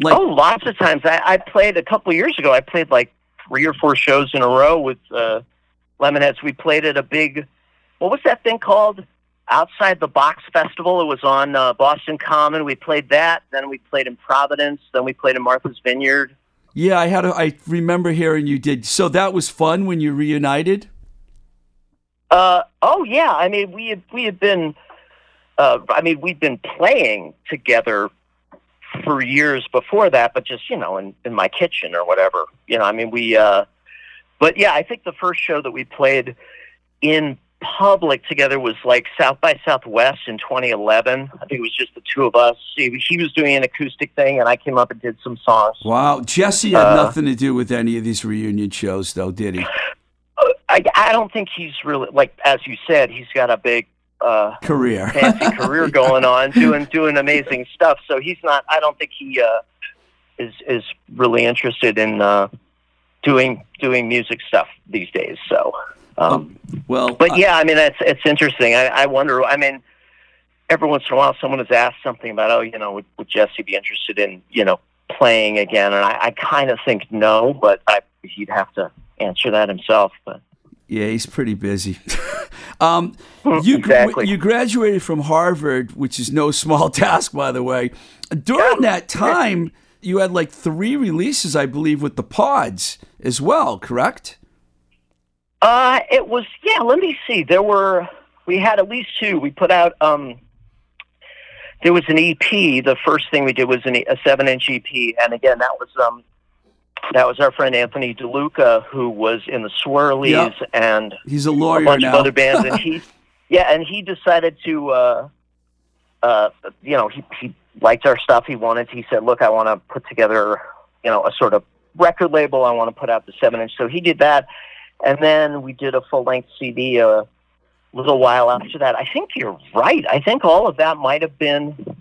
Like, oh, lots of times. I, I played a couple years ago. I played like three or four shows in a row with uh, Lemonheads. We played at a big, what was that thing called? Outside the Box Festival. It was on uh, Boston Common. We played that. Then we played in Providence. Then we played in Martha's Vineyard. yeah, I had. A, I remember hearing you did. So that was fun when you reunited. Uh, oh yeah. I mean, we had we had been. Uh, I mean, we've been playing together for years before that, but just you know, in in my kitchen or whatever. You know, I mean, we. Uh, but yeah, I think the first show that we played in public together was like South by Southwest in 2011. I think it was just the two of us. He, he was doing an acoustic thing, and I came up and did some songs. Wow, Jesse had Uh, nothing to do with any of these reunion shows, though, did he? I, I don't think he's really like as you said. He's got a big. Uh, Career. fancy career going on, doing doing amazing stuff. So he's not. I don't think he uh, is is really interested in uh, doing doing music stuff these days. So, um, well, but yeah, I mean, it's it's interesting. I, I wonder. I mean, every once in a while, someone has asked something about, oh, you know, would, would Jesse be interested in you know playing again? And I, I kind of think no, but I, he'd have to answer that himself. But Yeah, he's pretty busy. um, you Exactly. you graduated from Harvard, which is no small task, by the way. During that time, you had like three releases, I believe, with the Pods as well. Correct? Uh, it was yeah. Let me see. There were we had at least two. We put out um. There was an EP. The first thing we did was an, a seven-inch EP, and again, that was um. That was our friend Anthony DeLuca, who was in the Swirlies Yep. and He's a lawyer a bunch now. of other bands, and he, yeah, and he decided to, uh, uh, you know, he he liked our stuff. He wanted. He said, "Look, I want to put together, you know, a sort of record label. I want to put out the seven inch." So he did that, and then we did a full length CD a little while after that. I think you're right. I think all of that might have been.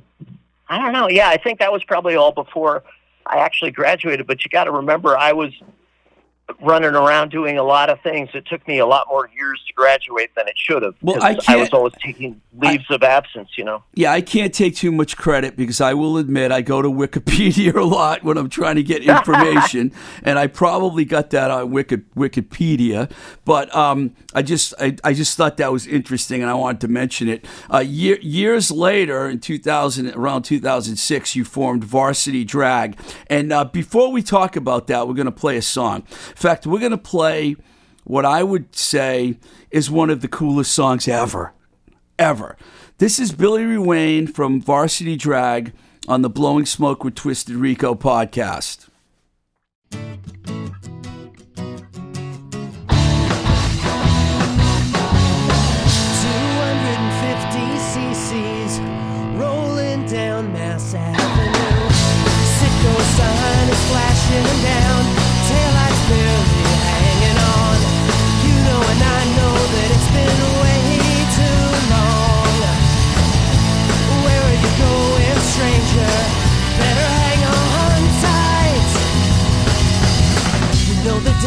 I don't know. Yeah, I think that was probably all before I actually graduated. But you got to remember, I was running around doing a lot of things. It took me a lot more years to graduate than it should have. Well, I I, was always taking leaves of absence, you know. Yeah, I can't take too much credit because I will admit I go to Wikipedia a lot when I'm trying to get information, and I probably got that on Wiki, Wikipedia. But um, I just I, I just thought that was interesting, and I wanted to mention it. Uh, year, years later, in 2000, around 2006, you formed Varsity Drag, and uh, before we talk about that, we're going to play a song. In fact, we're going to play what I would say is one of the coolest songs ever ever. This is Billy Ruane from Varsity Drag on the Blowing Smoke with Twisted Rico podcast. 250 cc's rolling down Mass Avenue. Citgo sign is flashing down,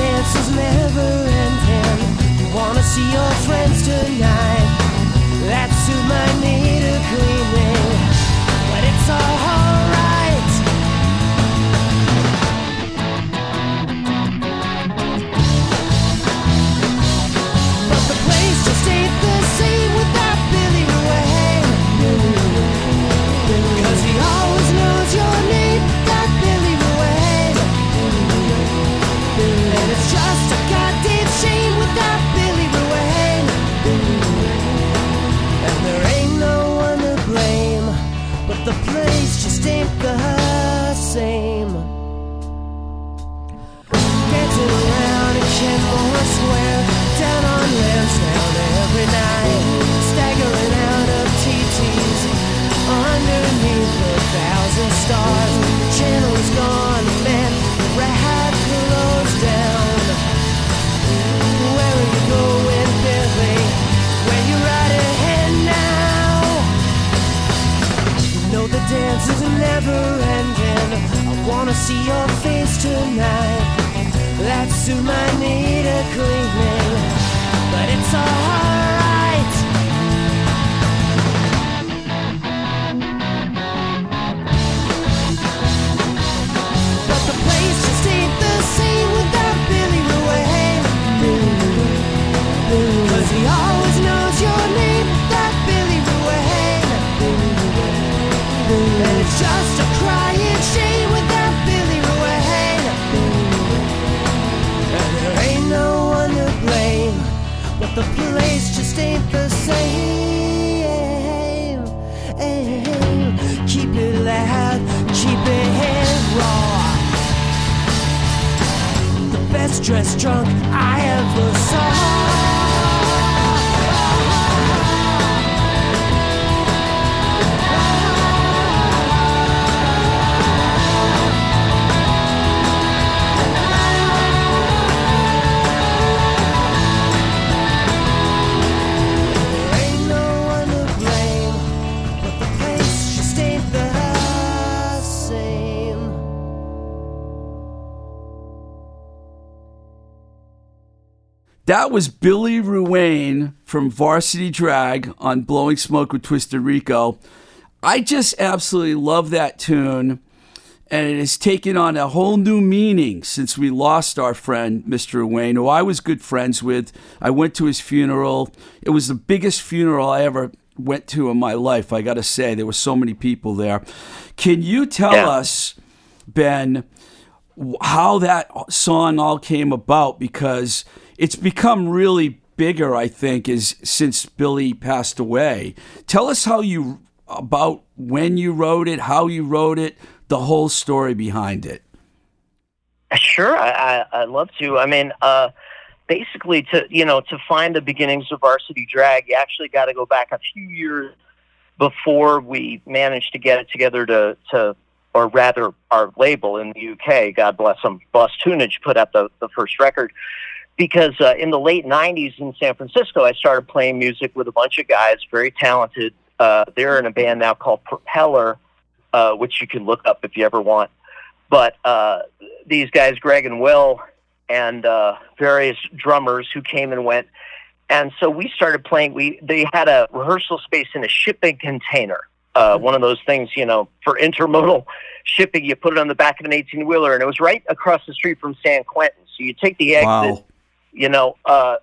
know the dance is never ending. You wanna see your friends tonight. That suit my need a cleaning, the place just ain't the same. Dancing around in Kenmore Square, down on Lansdowne every night, staggering out of TTs underneath a thousand stars. Never ending. I wanna see your face tonight. That suit might need a cleaning, but it's alright. Same. Keep it loud, keep it raw. The best dressed drunk I ever saw. That was Billy Ruane from Varsity Drag on Blowing Smoke with Twisted Rico. I just absolutely love that tune, and it has taken on a whole new meaning since we lost our friend, Mr. Ruane, who I was good friends with. I went to his funeral. It was the biggest funeral I ever went to in my life, I got to say. There were so many people there. Can you tell Yeah. us, Ben, how that song all came about because it's become really bigger i think is since billy passed away tell us how you about when you wrote it how you wrote it the whole story behind it Sure, I, I, I'd love to. I mean, uh, basically, to you know, to find the beginnings of Varsity Drag, you actually got to go back a few years before we managed to get it together to to, or rather, our label in the UK, God bless them, Boss Tunage, put out the the first record. Because uh, in the late '90s in San Francisco, I started playing music with a bunch of guys, very talented. Uh, they're in a band now called Propeller, uh, which you can look up if you ever want. But uh, these guys, Greg and Will, and uh, various drummers who came and went, and so we started playing. We they had a rehearsal space in a shipping container, uh, one of those things, you know, for intermodal shipping. You put it on the back of an eighteen wheeler, and it was right across the street from San Quentin. So you take the exit, Wow. You know, uh,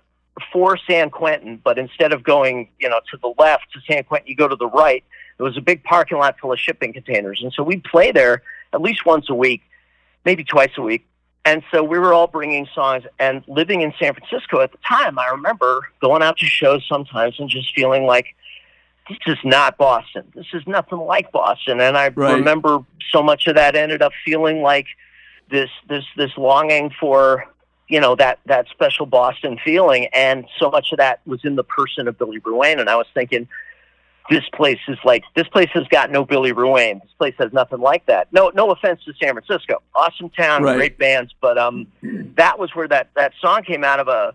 for San Quentin, but instead of going, you know, to the left to San Quentin, you go to the right. There was a big parking lot full of shipping containers, and so we'd play there at least once a week, maybe twice a week. And so we were all bringing songs and living in San Francisco at the time. I remember going out to shows sometimes and just feeling like this is not Boston. This is nothing like Boston. And I Right. remember so much of that ended up feeling like this this this longing for you know that that special Boston feeling, and so much of that was in the person of Billy Ruane. And I was thinking, this place is like this place has got no Billy Ruane. This place has nothing like that. No, no offense to San Francisco, awesome town, Right. great bands, but um, that was where that that song came out of a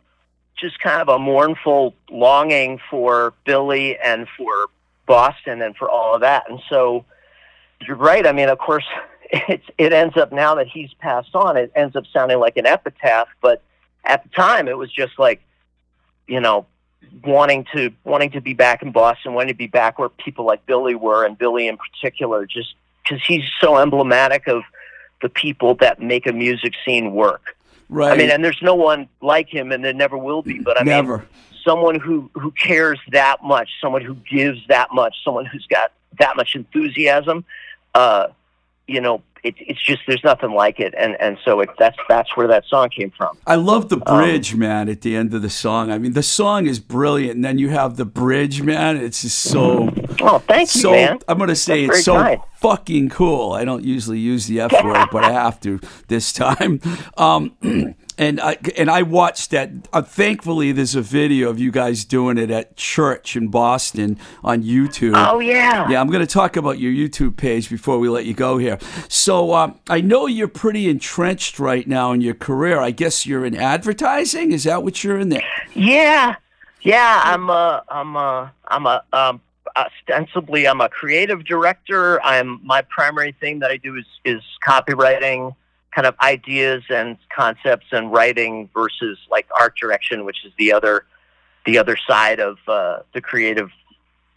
just kind of a mournful longing for Billy and for Boston and for all of that. And so you're right. I mean, of course, it's it ends up now that he's passed on, it ends up sounding like an epitaph. But at the time, it was just like, you know, wanting to wanting to be back in Boston, wanting to be back where people like Billy were, and Billy in particular, just because he's so emblematic of the people that make a music scene work. Right. I mean, and there's no one like him, and there never will be. But I mean, Never. someone who who cares that much, someone who gives that much, someone who's got that much enthusiasm. Uh, you know, it, it's just there's nothing like it, and and so it, that's that's where that song came from. I love the Um, bridge, man, at the end of the song. I mean, the song is brilliant, and then you have the bridge, man. It's just so, Oh, thank you, so. man. I'm gonna say That's it's so kind. fucking cool. I don't usually use the F word, but I have to this time. Um, and I and I watched that. Uh, thankfully, there's a video of you guys doing it at church in Boston on YouTube. Oh yeah. Yeah, I'm going to talk about your YouTube page before we let you go here. So um, I know you're pretty entrenched right now in your career. I guess you're in advertising. Is that what you're in there? Yeah, yeah. I'm a, I'm a, I'm a, um, ostensibly I'm a creative director. I'm my primary thing that I do is is copywriting, kind of ideas and concepts and writing versus like art direction, which is the other, the other side of uh, the creative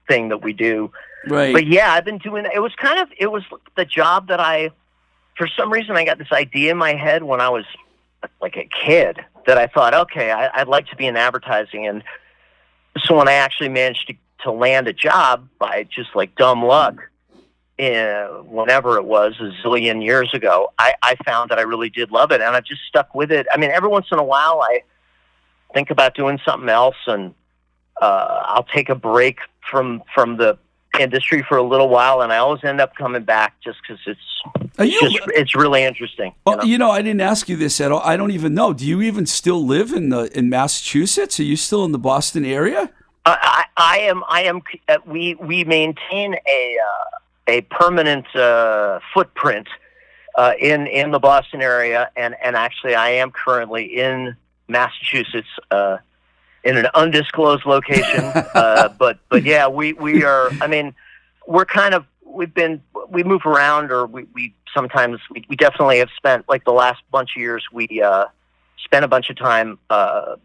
thing that we do. Right. But yeah, I've been doing. It was kind of it was the job that I, for some reason, I got this idea in my head when I was like a kid that I thought, okay, I, I'd like to be in advertising, and so when I actually managed to to land a job by just like dumb luck, uh, whenever it was a zillion years ago, I, I found that I really did love it, and I've just stuck with it. I mean, every once in a while, I think about doing something else, and uh, I'll take a break from from the industry for a little while, and I always end up coming back just because it's Are you? just it's really interesting. you Well, know? you know, I didn't ask you this at all. I don't even know. Do you even still live in the in Massachusetts? Are you still in the Boston area? I, I I am I am uh, we we maintain a uh, a permanent uh, footprint uh, in in the Boston area, and and actually I am currently in Massachusetts. Uh, in an undisclosed location, uh, but but yeah, we we are. I mean, we're kind of we've been we move around, or we, we sometimes we, we definitely have spent like the last bunch of years we uh, spent a bunch of time uh,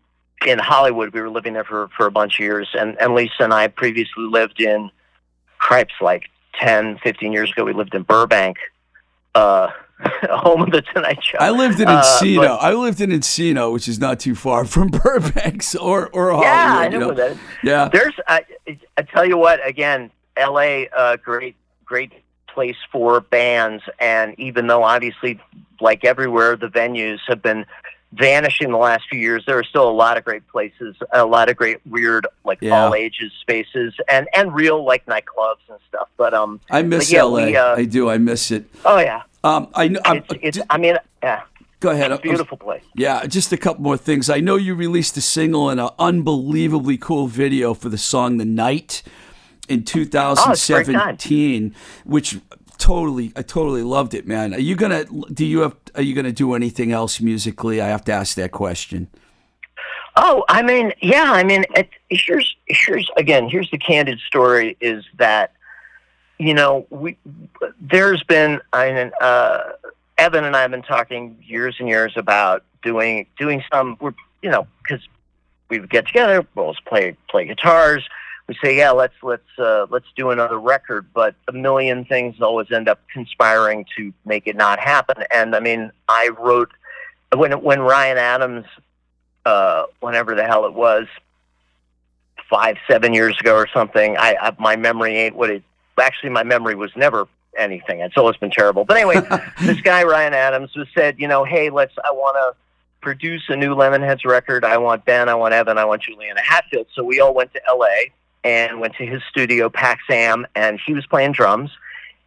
in Hollywood. We were living there for, for a bunch of years. And, and Lisa and I previously lived in Cripes like 10, 15 years ago. We lived in Burbank, uh, home of the Tonight Show. I lived in Uh, Encino. but- I lived in Encino, which is not too far from Burbank or or Hollywood. yeah, I you know know? where that. Yeah. There's, I, I tell you what, again, LA, uh, great, great place for bands. And even though obviously, like everywhere, the venues have been vanishing the last few years, there are still a lot of great places, a lot of great weird, like Yeah. all ages spaces and, and real like nightclubs and stuff. But, um, I miss yeah, LA. we, uh, I do. I miss it. oh yeah, Um, I know. It's, it's, I mean, yeah. Go ahead. It's a beautiful place. Yeah, just a couple more things. I know you released a single and an unbelievably cool video for the song "The Night" in Oh, it's a great time. 2017, which totally, I totally loved it, man. Are you gonna? Do you have? Are you gonna do anything else musically? I have to ask that question. Oh, I mean, yeah, I mean, here's here's again, here's the candid story: is that you know we there's been I mean, uh, Evan and I have been talking years and years about doing doing some we're you know because we would get together, we'll play play guitars. We say, yeah, let's let's uh, let's do another record, but a million things always end up conspiring to make it not happen. And I mean, I wrote when when Ryan Adams uh, whenever the hell it was, five, seven years ago or something. I, I my memory ain't what it. Actually, my memory was never anything. It's always been terrible. But anyway, this guy Ryan Adams was said, you know, hey, let's. I want to produce a new Lemonheads record. I want Ben. I want Evan. I want Juliana Hatfield. So we all went to L.A. and went to his studio, Paxam, and he was playing drums.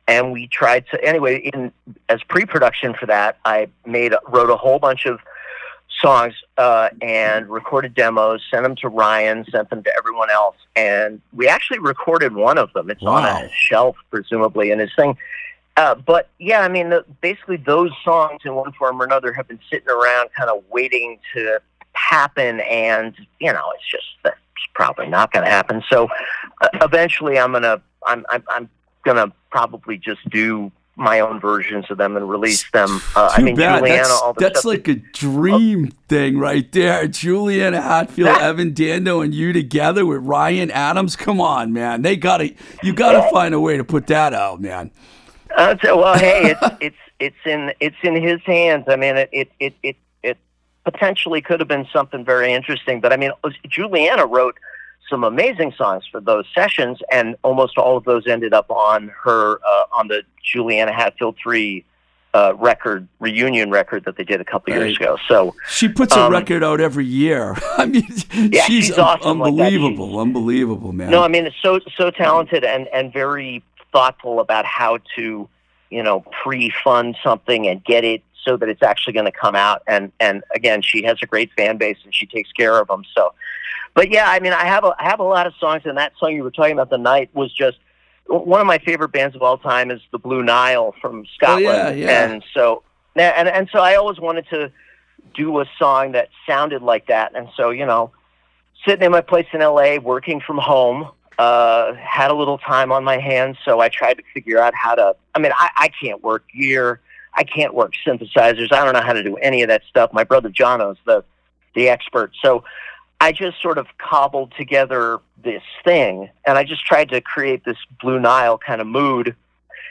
And we tried to anyway. In as pre-production for that, I made wrote a whole bunch of songs uh, and recorded demos, sent them to Ryan, sent them to everyone else, and we actually recorded one of them. It's on a shelf, presumably, in his thing. Uh, but yeah, I mean, the, basically, those songs in one form or another have been sitting around, kind of waiting to happen, and you know, it's just that's probably not going to happen. So uh, eventually, I'm gonna, I'm, I'm, I'm gonna probably just do my own versions of them and release them. Uh, I mean, bad. Juliana, that's all the that's stuff like a dream thing right there. Juliana Hatfield, That- Evan Dando, and you together with Ryan Adams. Come on, man. They gotta. You gotta find a way to put that out, man. Uh, so, well, hey, it's it's it's in it's in his hands. I mean, it it it, it potentially could have been something very interesting. But I mean, Juliana wrote some amazing songs for those sessions, and almost all of those ended up on her uh, on the Juliana Hatfield three uh, record reunion record that they did a couple years ago. So She puts a Um, record out every year. I mean, Yeah, she's, she's un- awesome like that. unbelievable, unbelievable, man. No, I mean it's so so talented and and very thoughtful about how to, you know, pre-fund something and get it so that it's actually going to come out. And and again, she has a great fan base and she takes care of them. So, but yeah, I mean, I have a I have a lot of songs, and that song you were talking about, the night, was just one of my favorite bands of all time is the Blue Nile from Scotland. Oh, yeah, yeah. And so and and so I always wanted to do a song that sounded like that. And so you know sitting in my place in LA, working from home, uh, had a little time on my hands, so I tried to figure out how to. I mean, I, I can't work gear, I can't work synthesizers, I don't know how to do any of that stuff. My brother Jono's the the expert, so I just sort of cobbled together this thing, and I just tried to create this Blue Nile kind of mood.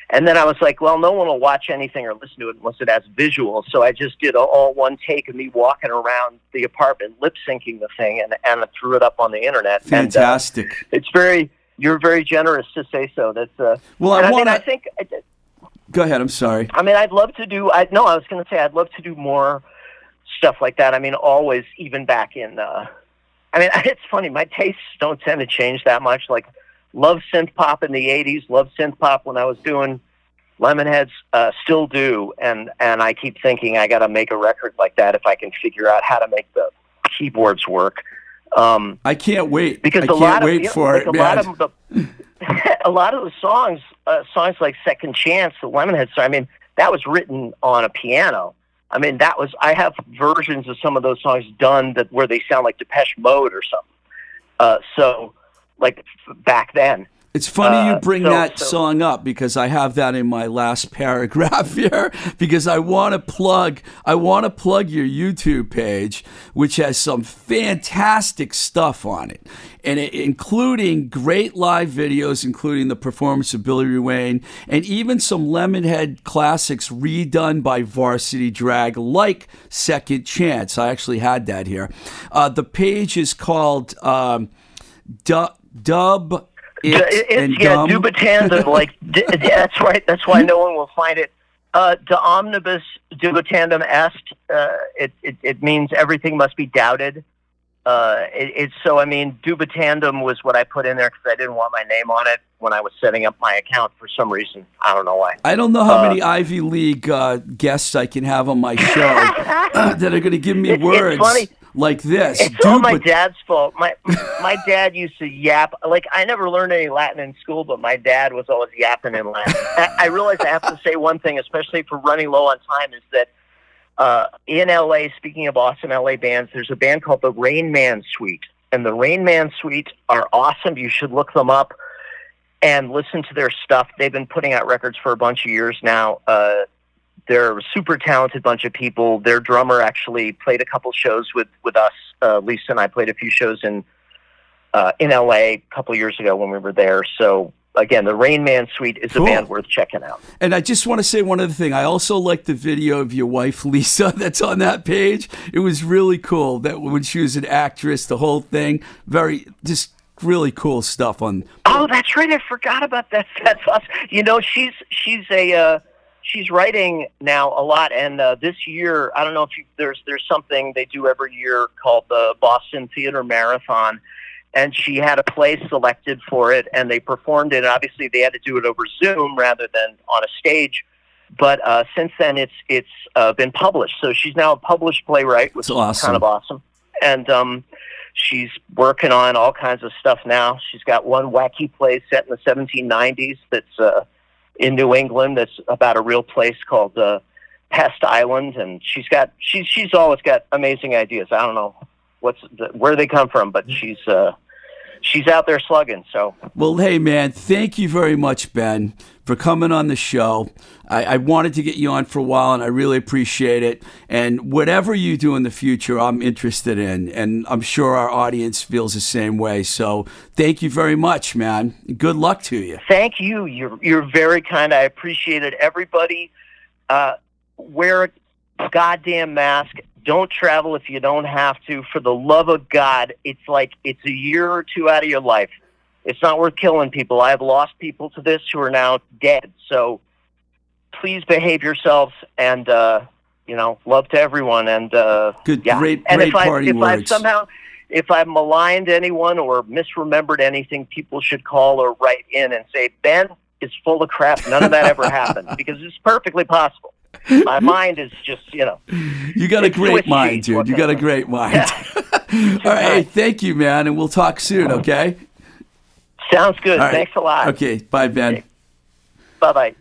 And then I was like, well, no one will watch anything or listen to it unless it has visuals. So I just did a, all one take of me walking around the apartment, lip syncing the thing, and, and I threw it up on the internet. And, uh, Fantastic. it's very, you're very generous to say so. That's, uh, well, I I, want mean, I think, Go ahead. I'm sorry. I mean, I'd love to do, I, no, I was going to say, I'd love to do more stuff like that. I mean, always, even back in, uh, I mean, it's funny, my tastes don't tend to change that much. Like, love synth pop in the 80s, love synth pop when I was doing Lemonheads, uh, still do. And, and I keep thinking I got to make a record like that if I can figure out how to make the keyboards work. Um, I can't wait. because I a can't lot wait of you know, for like it, a lot of the a lot of the songs, uh, songs like Second Chance, the Lemonhead song. I mean, that was written on a piano. I mean, that was I have versions of some of those songs done that where they sound like Depeche Mode or something. Uh, so, like back then, It's funny you Uh, bring so- that so- song up because I have that in my last paragraph here because I want to plug I want to plug your YouTube page which has some fantastic stuff on it and it, including great live videos including the performance of Billy Ruane and even some Lemonhead classics redone by Varsity Drag like Second Chance. I actually had that here. Uh, the page is called um, Du- It it's and yeah, dumb. Dubitanda, like d- that's right. That's why no one will find it. Uh, de omnibus dubitandum est. Uh, it, it it means everything must be doubted. uh, it, it's so. I mean, Duba Tandem was what I put in there because I didn't want my name on it when I was setting up my account for some reason. I don't know why. I don't know how Uh, many Ivy League uh, guests I can have on my show that are going to give me It- it's words funny. Like this. It's all my Duba- dad's fault. My my dad used to yap. Like I never learned any Latin in school, but my dad was always yapping in Latin. I, I realize I have to say one thing, especially for running low on time, is that uh, in LA, speaking of awesome LA bands, there's a band called the Rain Man Suite, and the Rain Man Suite are awesome. You should look them up and listen to their stuff. They've been putting out records for a bunch of years now. Uh, they're a super talented bunch of people. Their drummer actually played a couple shows with with us. Uh, Lisa and I played a few shows in uh, in LA a couple years ago when we were there. So again, the Rain Man Suite is Cool. a band worth checking out. And I just want to say one other thing. I also like the video of your wife Lisa that's on that page. It was really cool that when she was an actress, the whole thing, very just really cool stuff on. Oh, that's right. I forgot about that. That's awesome. You know, she's she's a uh, she's writing now a lot, and uh, this year I don't know if you, there's there's something they do every year called the Boston Theater Marathon, and she had a play selected for it, and they performed it. And obviously, they had to do it over Zoom rather than on a stage. But uh, since then, it's it's uh, been published. So she's now a published playwright, which That's is awesome. kind of awesome. And um, she's working on all kinds of stuff now. She's got one wacky play set in the 1790s that's uh, in New England. That's about a real place called uh, Pest Island, and she's got she's she's always got amazing ideas. I don't know what's the, where they come from, but she's uh, she's out there slugging. So Well, hey, man, thank you very much, Ben, for coming on the show. I, I wanted to get you on for a while, and I really appreciate it. And whatever you do in the future, I'm interested in. And I'm sure our audience feels the same way. So thank you very much, man. Good luck to you. thank you. You're you're very kind. I appreciate it. Everybody, uh, wear a goddamn mask. Don't travel if you don't have to. For the love of God, it's like it's a year or two out of your life. It's not worth killing people. I have lost people to this who are now dead. So please behave yourselves and uh, you know love to everyone. And uh, Good, yeah. great, and great if I parting if I've somehow if I've maligned anyone or misremembered anything, people should call or write in and say Ben is full of crap. None of that ever happened because it's perfectly possible. My mind is just you know. you got a great mind, dude. You got a great mind. All right, hey, thank you, man, and we'll talk soon, uh-huh. okay? Sounds good. Right. Thanks a lot. Okay, bye, Ben. Bye bye.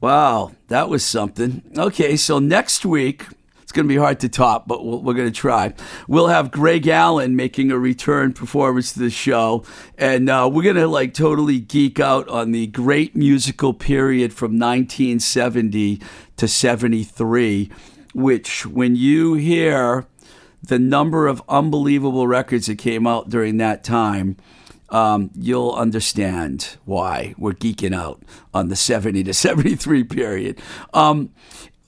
Wow, that was something. Okay, so next week, it's going to be hard to top, but we'll, we're going to try. We'll have Greg Allen making a return performance to the show, and uh, we're going to like totally geek out on the great musical period from 1970 to 73, which, when you hear the number of unbelievable records that came out during that time, um, you'll understand why we're geeking out on the 70 to 73 period. Um,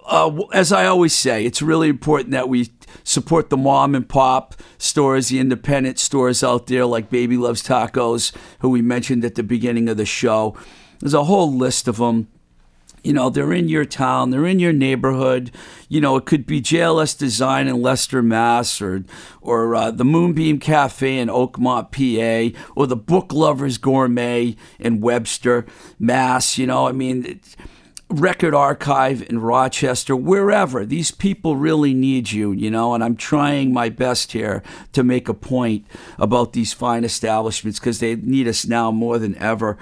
uh, as I always say, it's really important that we support the mom and pop stores, the independent stores out there like Baby Loves Tacos, who we mentioned at the beginning of the show. There's a whole list of them you know they're in your town they're in your neighborhood. You know it could be jls design in leicester mass or or uh, the moonbeam cafe in oakmont pa or the book lovers gourmet in webster mass you know? I mean it's, record archive in rochester wherever these people really need you you know and i'm trying my best here to make a point about these fine establishments because they need us now more than ever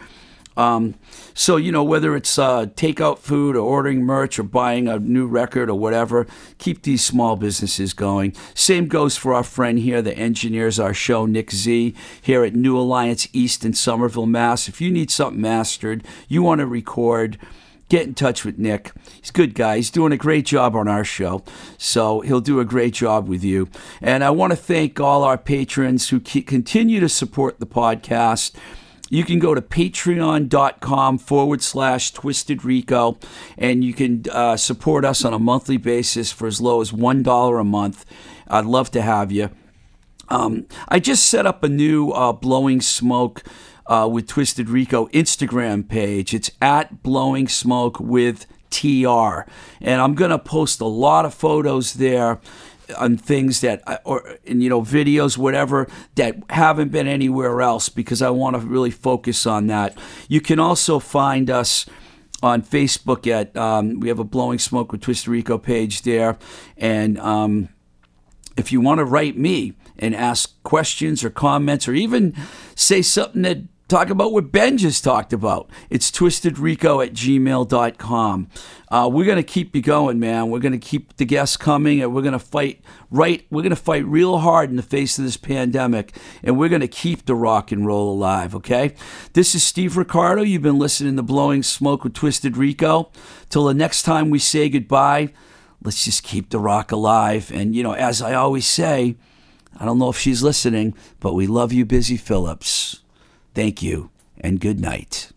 um, so you know whether it's uh, takeout food or ordering merch or buying a new record or whatever, keep these small businesses going. Same goes for our friend here that engineers our show, Nick Z, here at New Alliance East in Somerville, Mass. If you need something mastered, you want to record. Get in touch with Nick. He's a good guy. He's doing a great job on our show. So he'll do a great job with you. And I want to thank all our patrons who continue to support the podcast. You can go to patreon.com forward slash twisted rico and you can uh, support us on a monthly basis for as low as $1 a month. I'd love to have you. Um, I just set up a new uh, Blowing Smoke uh, with Twisted Rico Instagram page. It's at Blowing Smoke with TR. And I'm going to post a lot of photos there on things that uh, or in, you know videos whatever that haven't been anywhere else because I want to really focus on that. You can also find us on Facebook at um, we have a blowing smoke with Twisted Rico page there, and um, if you want to write me and ask questions or comments or even say something that talk about what Ben just talked about. It's twistedrico at gmail.com. Uh, we're going to keep you going, man. We're going to keep the guests coming and we're going to fight right. We're going to fight real hard in the face of this pandemic and we're going to keep the rock and roll alive, okay? This is Steve Ricardo. You've been listening to Blowing Smoke with Twisted Rico. Till the next time we say goodbye, let's just keep the rock alive. And, you know, as I always say, I don't know if she's listening, but we love you, Busy Phillips. Thank you and good night.